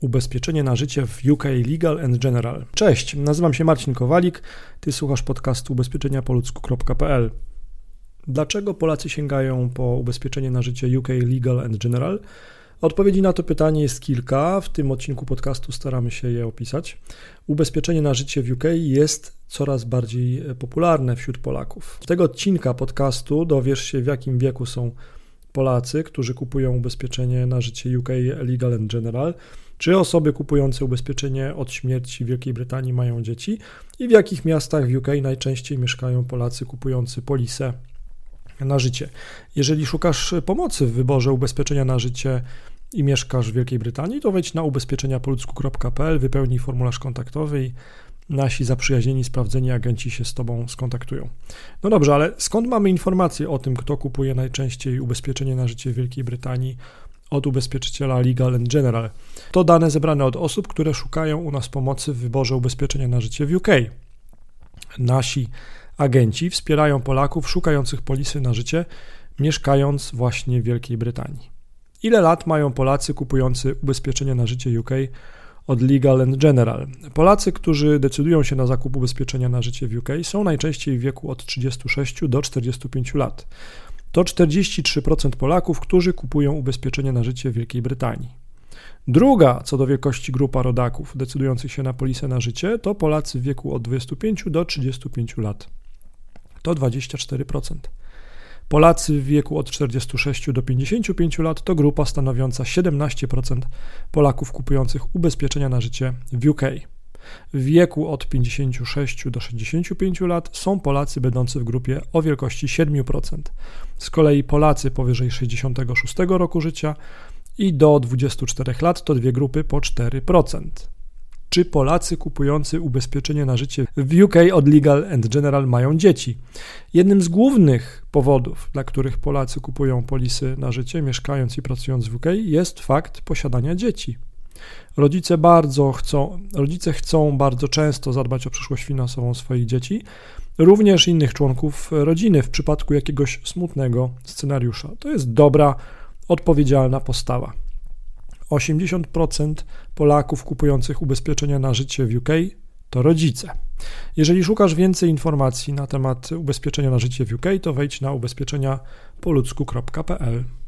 Ubezpieczenie na życie w UK Legal and General. Cześć, nazywam się Marcin Kowalik, ty słuchasz podcastu ubezpieczeniapoludzku.pl. Dlaczego Polacy sięgają po ubezpieczenie na życie UK Legal and General? Odpowiedzi na to pytanie jest kilka. W tym odcinku podcastu staramy się je opisać. Ubezpieczenie na życie w UK jest coraz bardziej popularne wśród Polaków. Z tego odcinka podcastu dowiesz się, w jakim wieku są Polacy, którzy kupują ubezpieczenie na życie UK Legal and General czy osoby kupujące ubezpieczenie od śmierci w Wielkiej Brytanii mają dzieci i w jakich miastach w UK najczęściej mieszkają Polacy kupujący polisę na życie. Jeżeli szukasz pomocy w wyborze ubezpieczenia na życie i mieszkasz w Wielkiej Brytanii, to wejdź na ubezpieczeniapoludzku.pl, wypełnij formularz kontaktowy i nasi zaprzyjaźnieni, sprawdzeni agenci się z Tobą skontaktują. No dobrze, ale skąd mamy informacje o tym, kto kupuje najczęściej ubezpieczenie na życie w Wielkiej Brytanii od ubezpieczyciela Legal General. To dane zebrane od osób, które szukają u nas pomocy w wyborze ubezpieczenia na życie w UK. Nasi agenci wspierają Polaków szukających polisy na życie, mieszkając właśnie w Wielkiej Brytanii. Ile lat mają Polacy kupujący ubezpieczenie na życie UK od Legal and General? Polacy, którzy decydują się na zakup ubezpieczenia na życie w UK, są najczęściej w wieku od 36 do 45 lat to 43% Polaków, którzy kupują ubezpieczenie na życie w Wielkiej Brytanii. Druga co do wielkości grupa rodaków decydujących się na polisę na życie to Polacy w wieku od 25 do 35 lat. To 24%. Polacy w wieku od 46 do 55 lat to grupa stanowiąca 17% Polaków kupujących ubezpieczenia na życie w UK. W wieku od 56 do 65 lat są Polacy będący w grupie o wielkości 7%. Z kolei Polacy powyżej 66 roku życia i do 24 lat to dwie grupy po 4%. Czy Polacy kupujący ubezpieczenie na życie w UK od Legal and General mają dzieci? Jednym z głównych powodów, dla których Polacy kupują polisy na życie, mieszkając i pracując w UK, jest fakt posiadania dzieci. Rodzice bardzo chcą, rodzice chcą bardzo często zadbać o przyszłość finansową swoich dzieci, również innych członków rodziny w przypadku jakiegoś smutnego scenariusza. To jest dobra, odpowiedzialna postawa. 80% Polaków kupujących ubezpieczenia na życie w UK to rodzice. Jeżeli szukasz więcej informacji na temat ubezpieczenia na życie w UK, to wejdź na ubezpieczenia poludzku.pl.